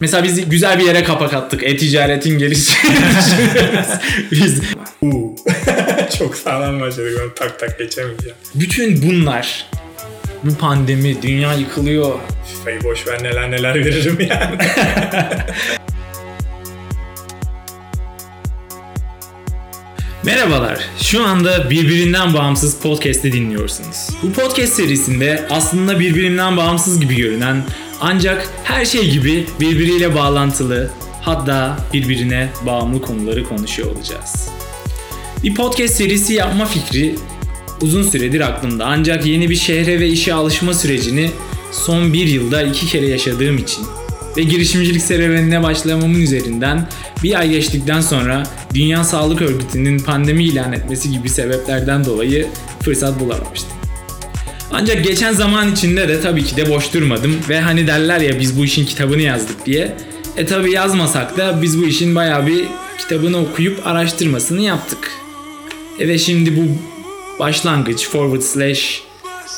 Mesela biz güzel bir yere kapak attık. E-ticaretin gelişini Biz. Çok sağlam başladık. Ben tak tak geçemeyeceğim. bütün bunlar bu pandemi, dünya yıkılıyor. FIFA'yı boş ver neler neler veririm yani. Merhabalar. Şu anda birbirinden bağımsız podcast'i dinliyorsunuz. Bu podcast serisinde aslında birbirinden bağımsız gibi görünen ancak her şey gibi birbiriyle bağlantılı hatta birbirine bağımlı konuları konuşuyor olacağız. Bir podcast serisi yapma fikri uzun süredir aklımda ancak yeni bir şehre ve işe alışma sürecini son bir yılda iki kere yaşadığım için ve girişimcilik serüvenine başlamamın üzerinden bir ay geçtikten sonra Dünya Sağlık Örgütü'nün pandemi ilan etmesi gibi sebeplerden dolayı fırsat bulamamıştım. Ancak geçen zaman içinde de tabii ki de boş durmadım ve hani derler ya biz bu işin kitabını yazdık diye. E tabi yazmasak da biz bu işin bayağı bir kitabını okuyup araştırmasını yaptık. E ve şimdi bu başlangıç forward slash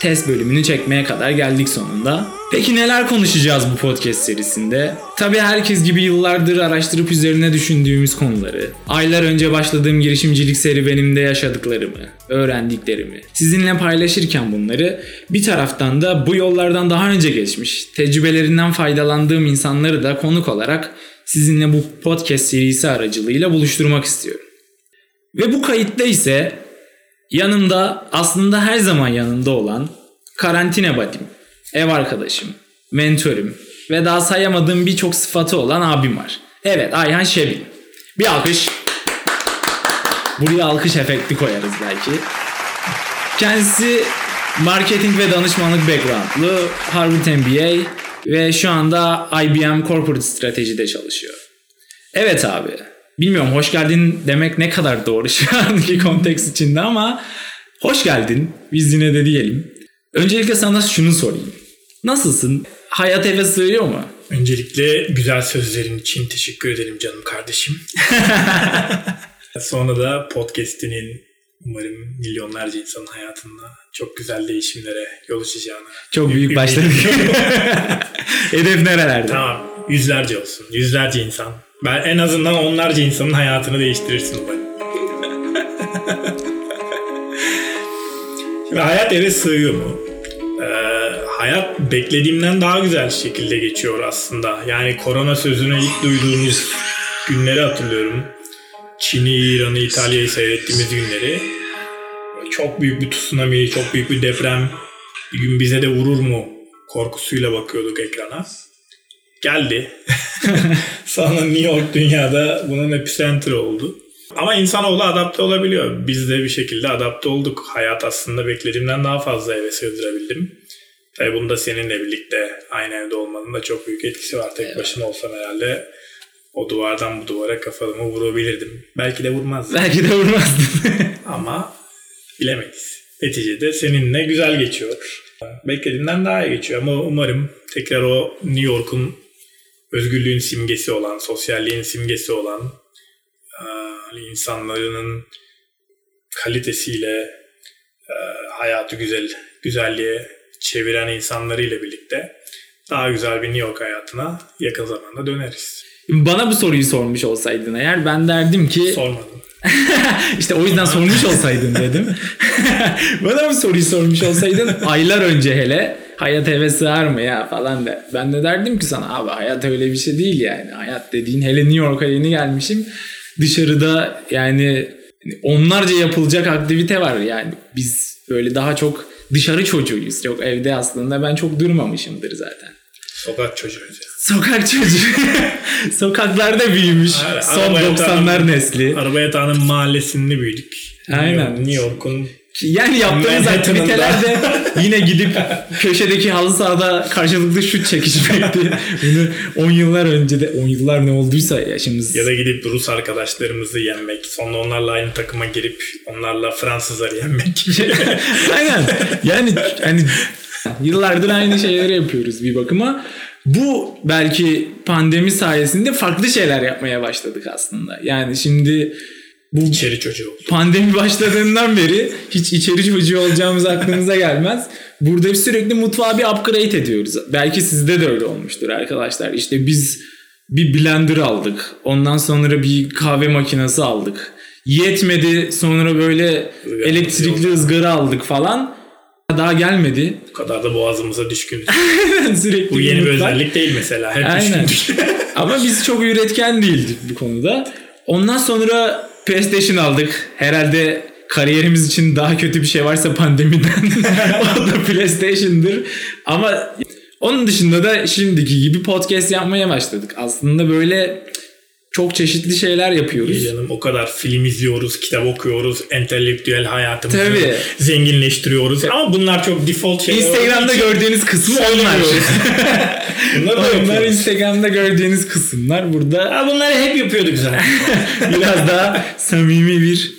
test bölümünü çekmeye kadar geldik sonunda. Peki neler konuşacağız bu podcast serisinde? Tabii herkes gibi yıllardır araştırıp üzerine düşündüğümüz konuları, aylar önce başladığım girişimcilik serüvenimde yaşadıklarımı, öğrendiklerimi, sizinle paylaşırken bunları bir taraftan da bu yollardan daha önce geçmiş, tecrübelerinden faydalandığım insanları da konuk olarak sizinle bu podcast serisi aracılığıyla buluşturmak istiyorum. Ve bu kayıtta ise yanımda aslında her zaman yanında olan karantina badim, ev arkadaşım, mentörüm ve daha sayamadığım birçok sıfatı olan abim var. Evet Ayhan Şebin. Bir alkış. Buraya alkış efekti koyarız belki. Kendisi marketing ve danışmanlık backgroundlu, Harvard MBA ve şu anda IBM Corporate Stratejide çalışıyor. Evet abi. Bilmiyorum hoş geldin demek ne kadar doğru şu anki konteks içinde ama hoş geldin. Biz yine de diyelim. Öncelikle sana şunu sorayım. Nasılsın? Hayat eve sığıyor mu? Öncelikle güzel sözlerin için teşekkür ederim canım kardeşim. Sonra da podcast'inin umarım milyonlarca insanın hayatında çok güzel değişimlere yol açacağını. Çok büyük ümit başladık. Hedef nerelerde? tamam. Yüzlerce olsun. Yüzlerce insan. Ben en azından onlarca insanın hayatını değiştirirsin. Şimdi hayat eve sığıyor mu? Ee, hayat beklediğimden daha güzel şekilde geçiyor aslında. Yani korona sözünü ilk duyduğumuz günleri hatırlıyorum. Çin'i, İran'ı, İtalya'yı seyrettiğimiz günleri. Çok büyük bir tsunami, çok büyük bir deprem. Bir gün bize de vurur mu korkusuyla bakıyorduk ekrana. Geldi. Sonra New York dünyada bunun epicenter oldu. Ama insanoğlu adapte olabiliyor. Biz de bir şekilde adapte olduk. Hayat aslında beklediğimden daha fazla eve sığdırabildim. Tabii bunda seninle birlikte aynı evde olmanın da çok büyük etkisi var. Tek başına olsam herhalde o duvardan bu duvara kafamı vurabilirdim. Belki de vurmazdım. Belki de vurmazdın. Ama bilemeyiz. Neticede seninle güzel geçiyor. Beklediğimden daha iyi geçiyor ama umarım tekrar o New York'un özgürlüğün simgesi olan, sosyalliğin simgesi olan eee, insanların kalitesiyle eee, hayatı güzel güzelliğe çeviren insanlarıyla birlikte daha güzel bir New York hayatına yakın zamanda döneriz. Bana bu soruyu sormuş olsaydın eğer ben derdim ki Sormadım. işte o yüzden sormuş olsaydın dedim. Bana bu soruyu sormuş olsaydın aylar önce hele hayat eve sığar mı ya falan de. Ben de derdim ki sana abi hayat öyle bir şey değil yani. Hayat dediğin hele New York'a yeni gelmişim. Dışarıda yani onlarca yapılacak aktivite var yani. Biz böyle daha çok dışarı çocuğuyuz. Yok evde aslında ben çok durmamışımdır zaten. Sokak çocuğuyuz. Sokak çocuğu. Sokaklarda büyümüş. Aynen, Son araba 90'lar yatağının- nesli. Araba yatağının mahallesinde büyüdük. Aynen. New York'un Yani yaptığımız Manhattan'ın aktivitelerde yine gidip köşedeki halı sahada karşılıklı şut çekişmekti. Bunu 10 yıllar önce de 10 yıllar ne olduysa yaşımız. ya da gidip Rus arkadaşlarımızı yenmek. Sonra onlarla aynı takıma girip onlarla Fransızları yenmek. Aynen. Yani hani yıllardır aynı şeyleri yapıyoruz bir bakıma. Bu belki pandemi sayesinde farklı şeyler yapmaya başladık aslında. Yani şimdi bu İçeri çocuğu pandemi başladığından beri hiç içeri çocuğu olacağımız aklımıza gelmez. Burada sürekli mutfağı bir upgrade ediyoruz. Belki sizde de öyle olmuştur arkadaşlar. İşte biz bir blender aldık. Ondan sonra bir kahve makinesi aldık. Yetmedi sonra böyle Izgara elektrikli ızgara aldık falan. Daha gelmedi. Bu kadar da boğazımıza düşkünüz. Sürekli Bu yeni bir yumruklar. özellik değil mesela. Hep Aynen. Ama biz çok üretken değildik bu konuda. Ondan sonra PlayStation aldık. Herhalde kariyerimiz için daha kötü bir şey varsa pandemiden o da PlayStation'dır. Ama onun dışında da şimdiki gibi podcast yapmaya başladık. Aslında böyle çok çeşitli şeyler İyi yapıyoruz. canım o kadar film izliyoruz, kitap okuyoruz, entelektüel hayatımızı Tabii. zenginleştiriyoruz. Ama bunlar çok default şeyler. Instagram'da gördüğünüz kısmı onlar. Bunları da Onlar yapıyoruz. Instagram'da gördüğünüz kısımlar burada Ha, bunları hep yapıyorduk zaten. biraz daha samimi bir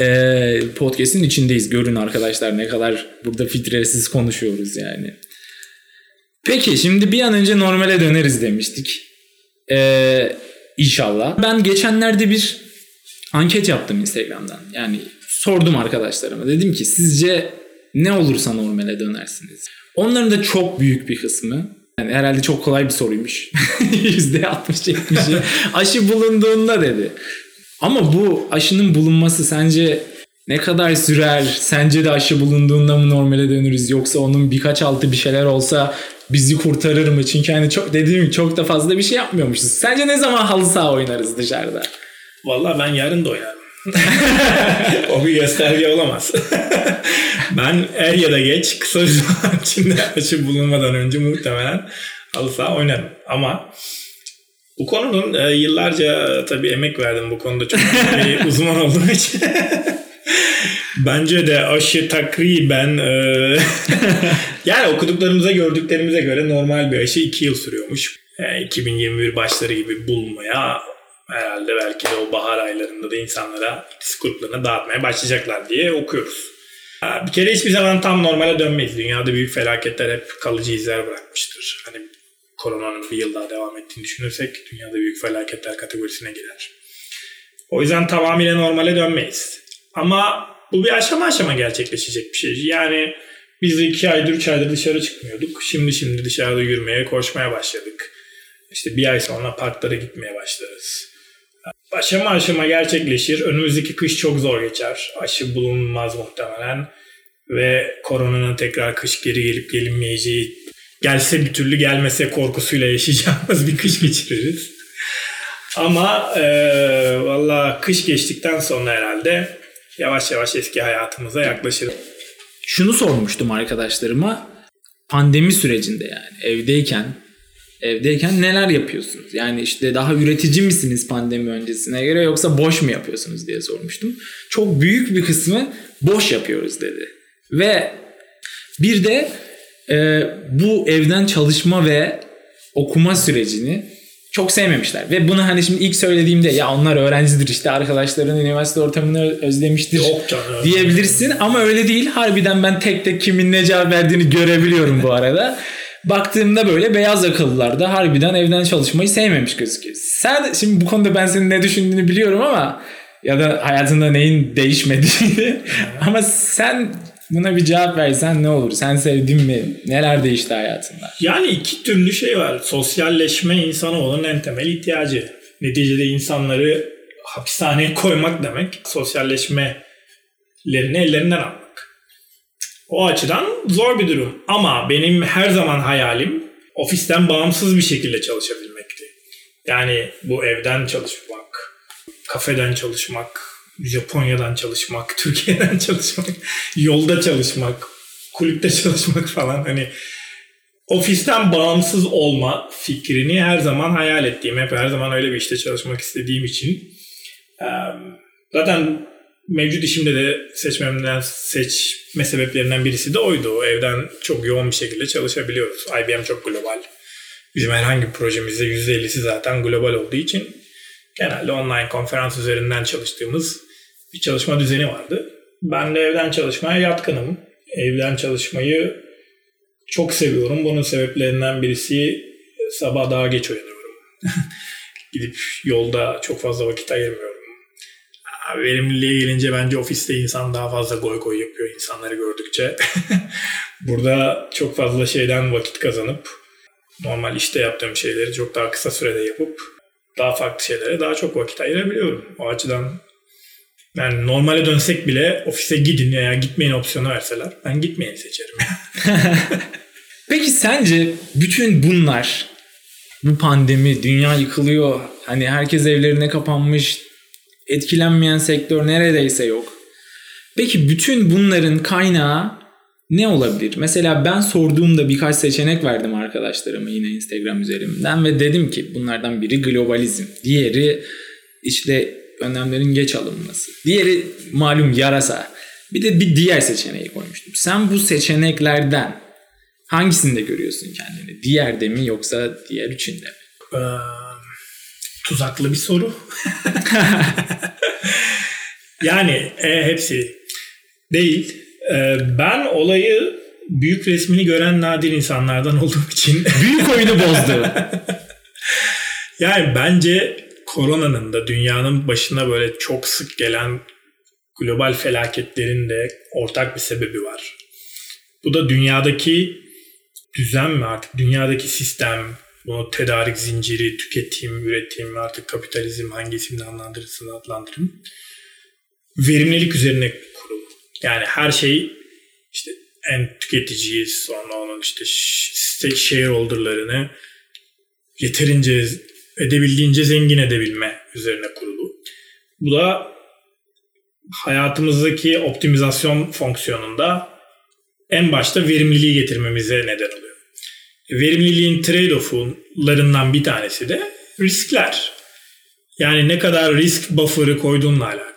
e, podcast'in içindeyiz. Görün arkadaşlar ne kadar burada filtresiz konuşuyoruz yani. Peki şimdi bir an önce normale döneriz demiştik. E, inşallah. Ben geçenlerde bir anket yaptım Instagram'dan. Yani sordum arkadaşlarıma. Dedim ki sizce ne olursa normale dönersiniz. Onların da çok büyük bir kısmı yani herhalde çok kolay bir soruymuş. %60-70'i aşı bulunduğunda dedi. Ama bu aşının bulunması sence ne kadar sürer? Sence de aşı bulunduğunda mı normale dönürüz? Yoksa onun birkaç altı bir şeyler olsa bizi kurtarır mı? Çünkü hani çok dediğim gibi çok da fazla bir şey yapmıyormuşuz. Sence ne zaman halı saha oynarız dışarıda? Vallahi ben yarın da oynarım. o bir gösterge olamaz. ben er ya da geç kısa bir zaman içinde aşı bulunmadan önce muhtemelen halı saha oynarım. Ama bu konunun e, yıllarca tabii emek verdim bu konuda çok bir uzman olduğum için. Bence de aşı takriben e, yani okuduklarımıza gördüklerimize göre normal bir aşı 2 yıl sürüyormuş. E, 2021 başları gibi bulmaya herhalde belki de o bahar aylarında da insanlara ikiz gruplarına dağıtmaya başlayacaklar diye okuyoruz. Ha, Bir kere hiçbir zaman tam normale dönmeyiz. Dünyada büyük felaketler hep kalıcı izler bırakmıştır. Hani koronanın bir yıl daha devam ettiğini düşünürsek dünyada büyük felaketler kategorisine girer. O yüzden tamamıyla normale dönmeyiz. Ama bu bir aşama aşama gerçekleşecek bir şey. Yani biz iki aydır, üç aydır dışarı çıkmıyorduk. Şimdi şimdi dışarıda yürümeye, koşmaya başladık. İşte bir ay sonra parklara gitmeye başlarız. Aşama aşama gerçekleşir. Önümüzdeki kış çok zor geçer. Aşı bulunmaz muhtemelen. Ve koronanın tekrar kış geri gelip gelinmeyeceği, gelse bir türlü gelmese korkusuyla yaşayacağımız bir kış geçiririz. Ama e, valla kış geçtikten sonra herhalde yavaş yavaş eski hayatımıza yaklaşırız. Şunu sormuştum arkadaşlarıma. Pandemi sürecinde yani evdeyken evdeyken neler yapıyorsunuz? Yani işte daha üretici misiniz pandemi öncesine göre yoksa boş mu yapıyorsunuz diye sormuştum. Çok büyük bir kısmı boş yapıyoruz dedi. Ve bir de e, bu evden çalışma ve okuma sürecini çok sevmemişler. Ve bunu hani şimdi ilk söylediğimde ya onlar öğrencidir işte arkadaşların üniversite ortamını özlemiştir Yok canım. diyebilirsin ama öyle değil. Harbiden ben tek tek kimin ne cevap verdiğini görebiliyorum bu arada. Baktığımda böyle beyaz akıllılar da harbiden evden çalışmayı sevmemiş gözüküyor. Sen şimdi bu konuda ben senin ne düşündüğünü biliyorum ama ya da hayatında neyin değişmediğini ama sen buna bir cevap versen ne olur? Sen sevdin mi? Neler değişti hayatında? Yani iki türlü şey var. Sosyalleşme insanoğlunun en temel ihtiyacı. Neticede insanları hapishaneye koymak demek sosyalleşmelerini ellerinden almak. O açıdan zor bir durum. Ama benim her zaman hayalim ofisten bağımsız bir şekilde çalışabilmekti. Yani bu evden çalışmak, kafeden çalışmak, Japonya'dan çalışmak, Türkiye'den çalışmak, yolda çalışmak, kulüpte çalışmak falan hani ofisten bağımsız olma fikrini her zaman hayal ettiğim, hep her zaman öyle bir işte çalışmak istediğim için zaten mevcut işimde de seçmemden seçme sebeplerinden birisi de oydu. Evden çok yoğun bir şekilde çalışabiliyoruz. IBM çok global. Bizim herhangi bir projemizde %50'si zaten global olduğu için genelde online konferans üzerinden çalıştığımız bir çalışma düzeni vardı. Ben de evden çalışmaya yatkınım. Evden çalışmayı çok seviyorum. Bunun sebeplerinden birisi sabah daha geç uyanıyorum. Gidip yolda çok fazla vakit ayırmıyorum. Verimliliğe gelince bence ofiste insan daha fazla goy goy yapıyor insanları gördükçe. Burada çok fazla şeyden vakit kazanıp normal işte yaptığım şeyleri çok daha kısa sürede yapıp daha farklı şeylere daha çok vakit ayırabiliyorum. O açıdan yani normale dönsek bile ofise gidin ya gitmeyin opsiyonu verseler ben gitmeyeni seçerim. Peki sence bütün bunlar bu pandemi, dünya yıkılıyor. Hani herkes evlerine kapanmış. Etkilenmeyen sektör neredeyse yok. Peki bütün bunların kaynağı ne olabilir? Mesela ben sorduğumda birkaç seçenek verdim arkadaşlarıma yine Instagram üzerimden ve dedim ki bunlardan biri globalizm. Diğeri işte önlemlerin geç alınması. Diğeri malum yarasa. Bir de bir diğer seçeneği koymuştum. Sen bu seçeneklerden hangisinde görüyorsun kendini? Diğerde mi yoksa diğer üçünde mi? Ee, tuzaklı bir soru. yani e, hepsi değil. Ee, ben olayı büyük resmini gören nadir insanlardan olduğum için büyük oyunu bozdu. yani bence koronanın da dünyanın başına böyle çok sık gelen global felaketlerin de ortak bir sebebi var. Bu da dünyadaki düzen mi artık dünyadaki sistem, bunu tedarik zinciri, tüketim, üretim, artık kapitalizm hangi isimle adlandırırsın adlandırın. Verimlilik üzerine. Yani her şey işte en tüketiciyiz sonra onun işte shareholderlarını yeterince edebildiğince zengin edebilme üzerine kurulu. Bu da hayatımızdaki optimizasyon fonksiyonunda en başta verimliliği getirmemize neden oluyor. Verimliliğin trade-off'larından bir tanesi de riskler. Yani ne kadar risk buffer'ı koyduğunla alakalı.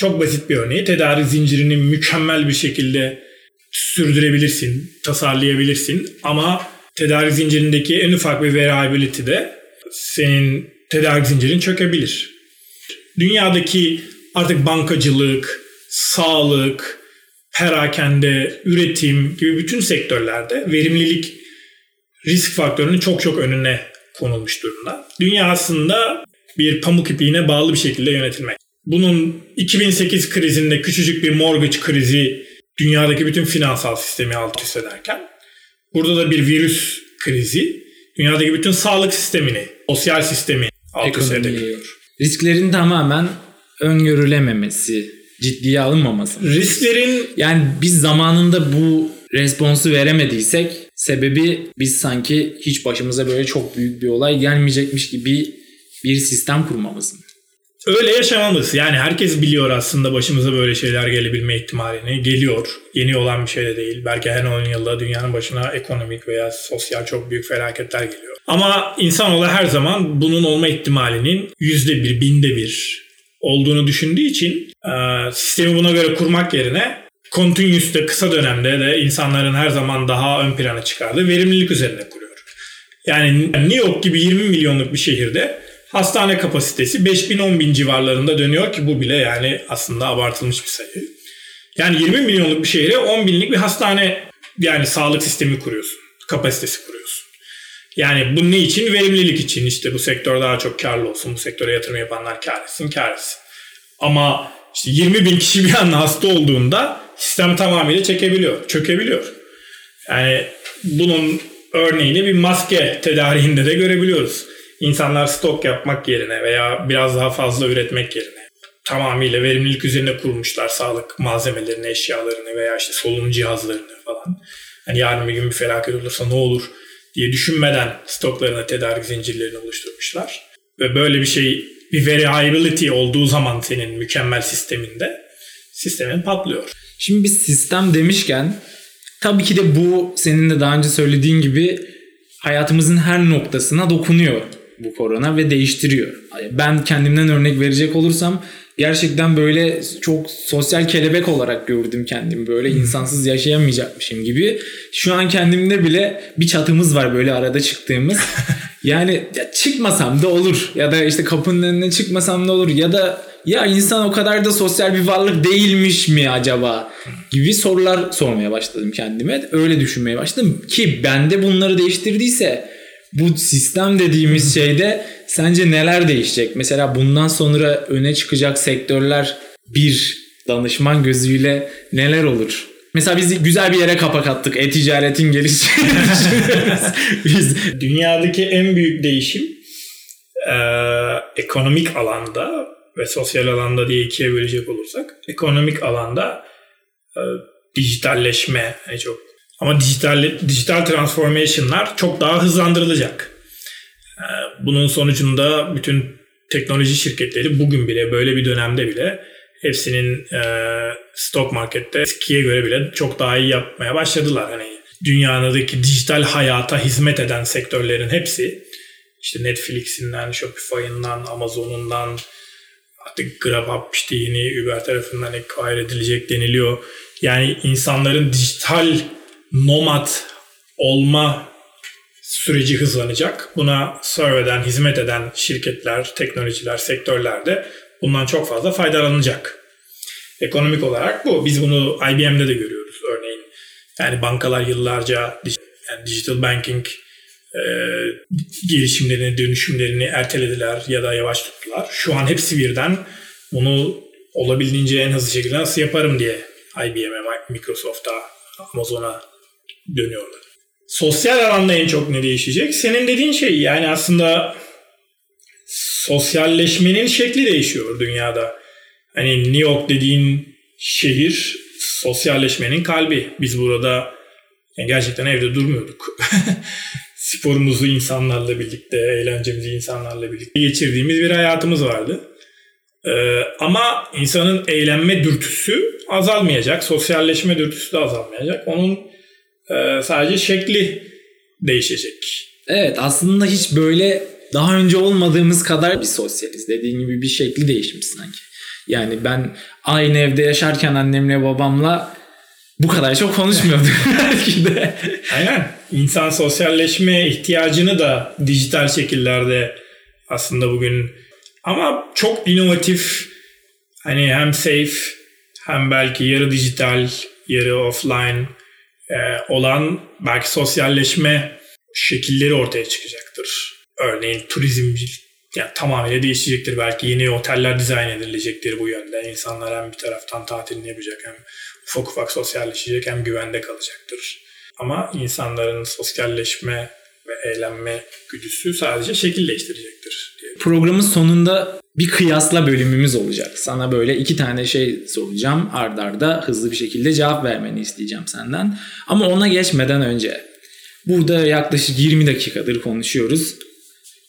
Çok basit bir örneği tedarik zincirini mükemmel bir şekilde sürdürebilirsin, tasarlayabilirsin ama tedarik zincirindeki en ufak bir variability de senin tedarik zincirin çökebilir. Dünyadaki artık bankacılık, sağlık, perakende, üretim gibi bütün sektörlerde verimlilik risk faktörünün çok çok önüne konulmuş durumda. Dünya aslında bir pamuk ipliğine bağlı bir şekilde yönetilmek. Bunun 2008 krizinde küçücük bir mortgage krizi dünyadaki bütün finansal sistemi alt üst ederken burada da bir virüs krizi dünyadaki bütün sağlık sistemini, sosyal sistemi alt üst edebiliyor. Risklerin tamamen öngörülememesi, ciddiye alınmaması. Risklerin yani biz zamanında bu responsu veremediysek sebebi biz sanki hiç başımıza böyle çok büyük bir olay gelmeyecekmiş gibi bir sistem kurmamız mı? Öyle yaşamamız. Yani herkes biliyor aslında başımıza böyle şeyler gelebilme ihtimalini. Geliyor. Yeni olan bir şey de değil. Belki her 10 yılda dünyanın başına ekonomik veya sosyal çok büyük felaketler geliyor. Ama insanoğlu her zaman bunun olma ihtimalinin yüzde bir, binde bir olduğunu düşündüğü için e, sistemi buna göre kurmak yerine continuous'te kısa dönemde de insanların her zaman daha ön plana çıkardığı verimlilik üzerine kuruyor. Yani New York gibi 20 milyonluk bir şehirde hastane kapasitesi 5000-10 bin civarlarında dönüyor ki bu bile yani aslında abartılmış bir sayı. Yani 20 milyonluk bir şehre 10 binlik bir hastane yani sağlık sistemi kuruyorsun. Kapasitesi kuruyorsun. Yani bu ne için? Verimlilik için. İşte bu sektör daha çok karlı olsun. Bu sektöre yatırım yapanlar kar etsin, kar etsin. Ama işte 20 bin kişi bir anda hasta olduğunda sistem tamamıyla çekebiliyor, çökebiliyor. Yani bunun örneğini bir maske tedariğinde de görebiliyoruz. İnsanlar stok yapmak yerine veya biraz daha fazla üretmek yerine tamamıyla verimlilik üzerine kurmuşlar sağlık malzemelerini, eşyalarını veya işte solunum cihazlarını falan. Hani yarın bir gün bir felaket olursa ne olur diye düşünmeden stoklarına tedarik zincirlerini oluşturmuşlar. Ve böyle bir şey bir variability olduğu zaman senin mükemmel sisteminde sistemin patlıyor. Şimdi biz sistem demişken tabii ki de bu senin de daha önce söylediğin gibi hayatımızın her noktasına dokunuyor bu korona ve değiştiriyor. Ben kendimden örnek verecek olursam gerçekten böyle çok sosyal kelebek olarak gördüm kendimi böyle insansız yaşayamayacakmışım gibi. Şu an kendimde bile bir çatımız var böyle arada çıktığımız. yani ya çıkmasam da olur ya da işte kapının önüne çıkmasam da olur ya da ya insan o kadar da sosyal bir varlık değilmiş mi acaba gibi sorular sormaya başladım kendime. Öyle düşünmeye başladım ki bende bunları değiştirdiyse bu sistem dediğimiz şeyde sence neler değişecek? Mesela bundan sonra öne çıkacak sektörler bir danışman gözüyle neler olur? Mesela biz güzel bir yere kapak attık. E-ticaretin gelişini Biz dünyadaki en büyük değişim e, ekonomik alanda ve sosyal alanda diye ikiye bölecek olursak ekonomik alanda e, dijitalleşme yani çok ama dijital dijital transformation'lar çok daha hızlandırılacak. E, bunun sonucunda bütün teknoloji şirketleri bugün bile böyle bir dönemde bile hepsinin e, stock markette eskiye göre bile çok daha iyi yapmaya başladılar. Hani dünyadaki dijital hayata hizmet eden sektörlerin hepsi işte Netflix'inden, Shopify'ından, Amazon'undan artık GrabHub işte yeni Uber tarafından acquire edilecek deniliyor. Yani insanların dijital nomad olma süreci hızlanacak. Buna serve eden, hizmet eden şirketler, teknolojiler, sektörlerde bundan çok fazla faydalanacak. Ekonomik olarak bu. Biz bunu IBM'de de görüyoruz örneğin. Yani bankalar yıllarca yani digital banking e, gelişimlerini, dönüşümlerini ertelediler ya da yavaş tuttular. Şu an hepsi birden bunu olabildiğince en hızlı şekilde nasıl yaparım diye IBM'e, Microsoft'a, Amazon'a dönüyorlar. Sosyal alanda en çok ne değişecek? Senin dediğin şey yani aslında sosyalleşmenin şekli değişiyor dünyada. Hani New York dediğin şehir sosyalleşmenin kalbi. Biz burada yani gerçekten evde durmuyorduk. Sporumuzu insanlarla birlikte, eğlencemizi insanlarla birlikte geçirdiğimiz bir hayatımız vardı. Ee, ama insanın eğlenme dürtüsü azalmayacak, sosyalleşme dürtüsü de azalmayacak. Onun e, sadece şekli değişecek. Evet aslında hiç böyle daha önce olmadığımız kadar bir sosyaliz. Dediğin gibi bir şekli değişmiş sanki. Yani ben aynı evde yaşarken annemle babamla bu kadar çok konuşmuyorduk belki de. Aynen. İnsan sosyalleşme ihtiyacını da dijital şekillerde aslında bugün ama çok inovatif hani hem safe hem belki yarı dijital yarı offline olan belki sosyalleşme şekilleri ortaya çıkacaktır. Örneğin turizm yani tamamıyla değişecektir. Belki yeni oteller dizayn edilecektir bu yönde. İnsanlar hem bir taraftan tatilini yapacak hem ufak ufak sosyalleşecek hem güvende kalacaktır. Ama insanların sosyalleşme ve eğlenme güdüsü sadece şekil değiştirecektir. Programın sonunda bir kıyasla bölümümüz olacak. Sana böyle iki tane şey soracağım. Ardarda arda hızlı bir şekilde cevap vermeni isteyeceğim senden. Ama ona geçmeden önce burada yaklaşık 20 dakikadır konuşuyoruz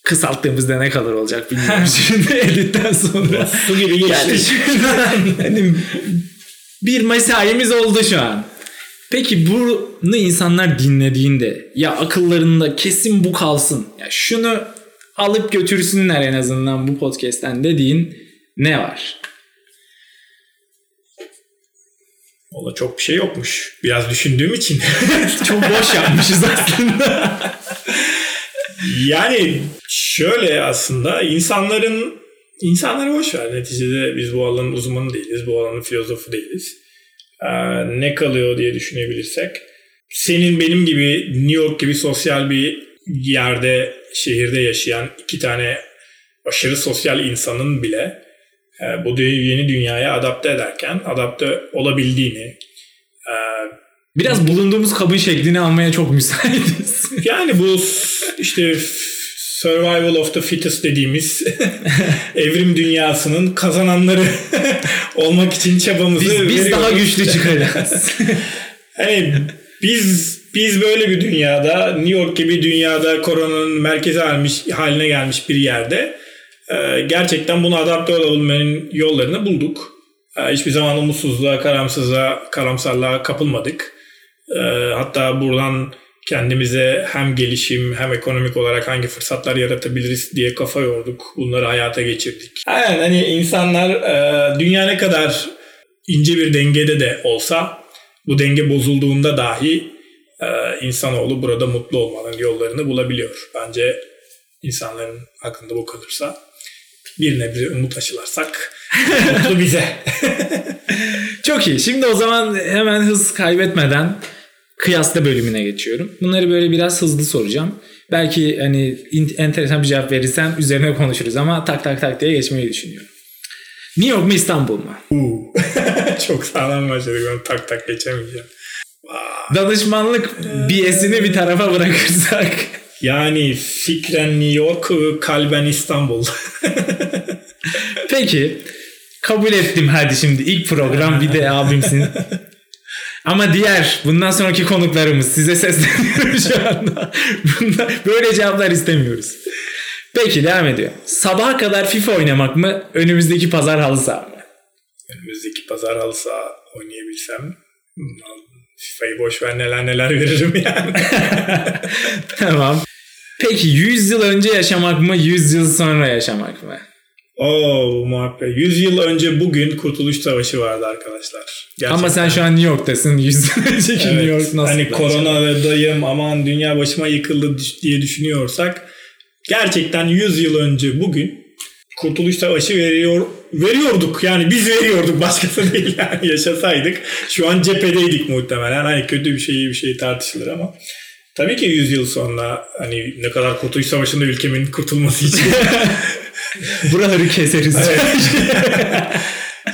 kısalttığımızda ne kadar olacak bilmiyorum şimdi editten sonra. Su gibi geçti. Yani, bir mesaimiz oldu şu an. Peki bunu insanlar dinlediğinde ya akıllarında kesin bu kalsın. Ya şunu alıp götürsünler en azından bu podcast'ten dediğin ne var? Valla çok bir şey yokmuş. Biraz düşündüğüm için. çok boş yapmışız aslında. yani şöyle aslında insanların insanları boş ver. Neticede biz bu alanın uzmanı değiliz. Bu alanın filozofu değiliz. Ee, ne kalıyor diye düşünebilirsek. Senin benim gibi New York gibi sosyal bir yerde, şehirde yaşayan iki tane aşırı sosyal insanın bile e, bu yeni dünyaya adapte ederken adapte olabildiğini e, Biraz bulunduğumuz kabın şeklini almaya çok müsaitiz. yani bu işte survival of the fittest dediğimiz evrim dünyasının kazananları olmak için çabamızı biz, biz daha güçlü çıkacağız. hani biz biz böyle bir dünyada New York gibi dünyada koronanın merkezi almış, haline gelmiş bir yerde e, gerçekten buna adapte olabilmenin yollarını bulduk. E, hiçbir zaman umutsuzluğa, karamsızlığa, karamsarlığa kapılmadık. E, hatta buradan kendimize hem gelişim hem ekonomik olarak hangi fırsatlar yaratabiliriz diye kafa yorduk. Bunları hayata geçirdik. Aynen hani insanlar dünya ne kadar ince bir dengede de olsa bu denge bozulduğunda dahi e, insanoğlu burada mutlu olmanın yollarını bulabiliyor. Bence insanların aklında bu kalırsa bir nebze umut aşılarsak mutlu bize. Çok iyi. Şimdi o zaman hemen hız kaybetmeden kıyasla bölümüne geçiyorum. Bunları böyle biraz hızlı soracağım. Belki hani enteresan bir cevap verirsen üzerine konuşuruz ama tak tak tak diye geçmeyi düşünüyorum. New York mu İstanbul mu? Çok sağlam başladık. Ben tak tak geçemeyeceğim. Danışmanlık biyesini bir tarafa bırakırsak. Yani fikren New York, kalben İstanbul. Peki. Kabul ettim hadi şimdi ilk program bir de abimsin. Ama diğer bundan sonraki konuklarımız size sesleniyorum şu anda. Bunda, böyle cevaplar istemiyoruz. Peki devam ediyor. Sabaha kadar FIFA oynamak mı? Önümüzdeki pazar halı saha mı? Önümüzdeki pazar halı saha oynayabilsem FIFA'yı boş ver neler neler veririm yani. tamam. Peki 100 yıl önce yaşamak mı? 100 yıl sonra yaşamak mı? Oo muhabbet. 100 yıl önce bugün Kurtuluş Savaşı vardı arkadaşlar. Gerçekten. Ama sen şu an New York'tasın. 100 yıl önceki evet, New York nasıl? Hani koronadayım aman dünya başıma yıkıldı diye düşünüyorsak gerçekten 100 yıl önce bugün Kurtuluş Savaşı veriyor veriyorduk yani biz veriyorduk başkası değil yani yaşasaydık şu an cephedeydik muhtemelen hani kötü bir şey iyi bir şey tartışılır ama tabii ki 100 yıl sonra hani ne kadar Kurtuluş Savaşı'nda ülkemin kurtulması için buraları keseriz.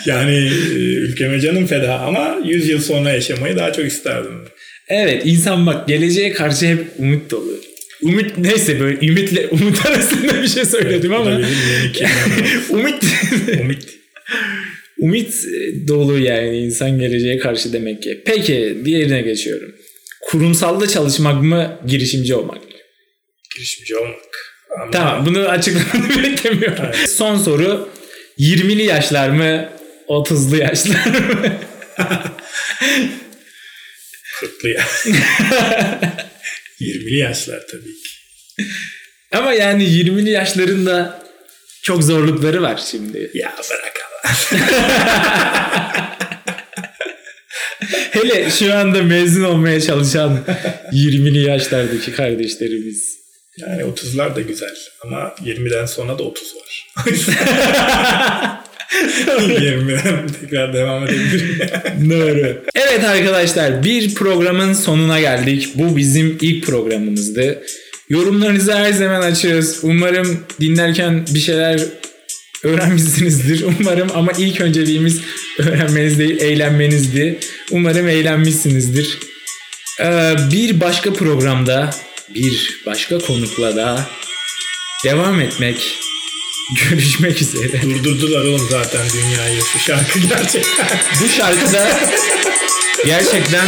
yani e, ülkeme canım feda ama 100 yıl sonra yaşamayı daha çok isterdim. Evet insan bak geleceğe karşı hep umut dolu. Umut neyse böyle ümitle umut arasında bir şey söyledim ama. umut umut umut dolu yani insan geleceğe karşı demek ki. Peki diğerine geçiyorum. Kurumsalda çalışmak mı girişimci olmak mı? Girişimci olmak. Ama... Tamam bunu açıklamanı beklemiyorum. Evet. Son soru 20'li yaşlar mı 30'lu yaşlar mı? 40'lı yaşlar. 20'li yaşlar tabii ki. Ama yani 20'li yaşlarında çok zorlukları var şimdi. Ya bırak Allah. Hele şu anda mezun olmaya çalışan 20'li yaşlardaki kardeşlerimiz. Yani 30'lar da güzel ama 20'den sonra da 30 var. 20'den tekrar devam edebilirim. Doğru. Evet arkadaşlar bir programın sonuna geldik. Bu bizim ilk programımızdı. Yorumlarınızı her zaman açıyoruz. Umarım dinlerken bir şeyler öğrenmişsinizdir. Umarım ama ilk önceliğimiz öğrenmeniz değil eğlenmenizdi. Umarım eğlenmişsinizdir. Ee, bir başka programda bir başka konukla da devam etmek görüşmek üzere. Durdurdular oğlum zaten dünyayı şu şarkı gerçekten. Bu şarkı da gerçekten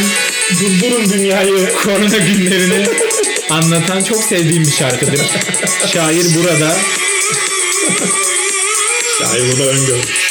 durdurun dünyayı korona günlerini anlatan çok sevdiğim bir şarkıdır. Şair burada. Şair burada öngörmüş.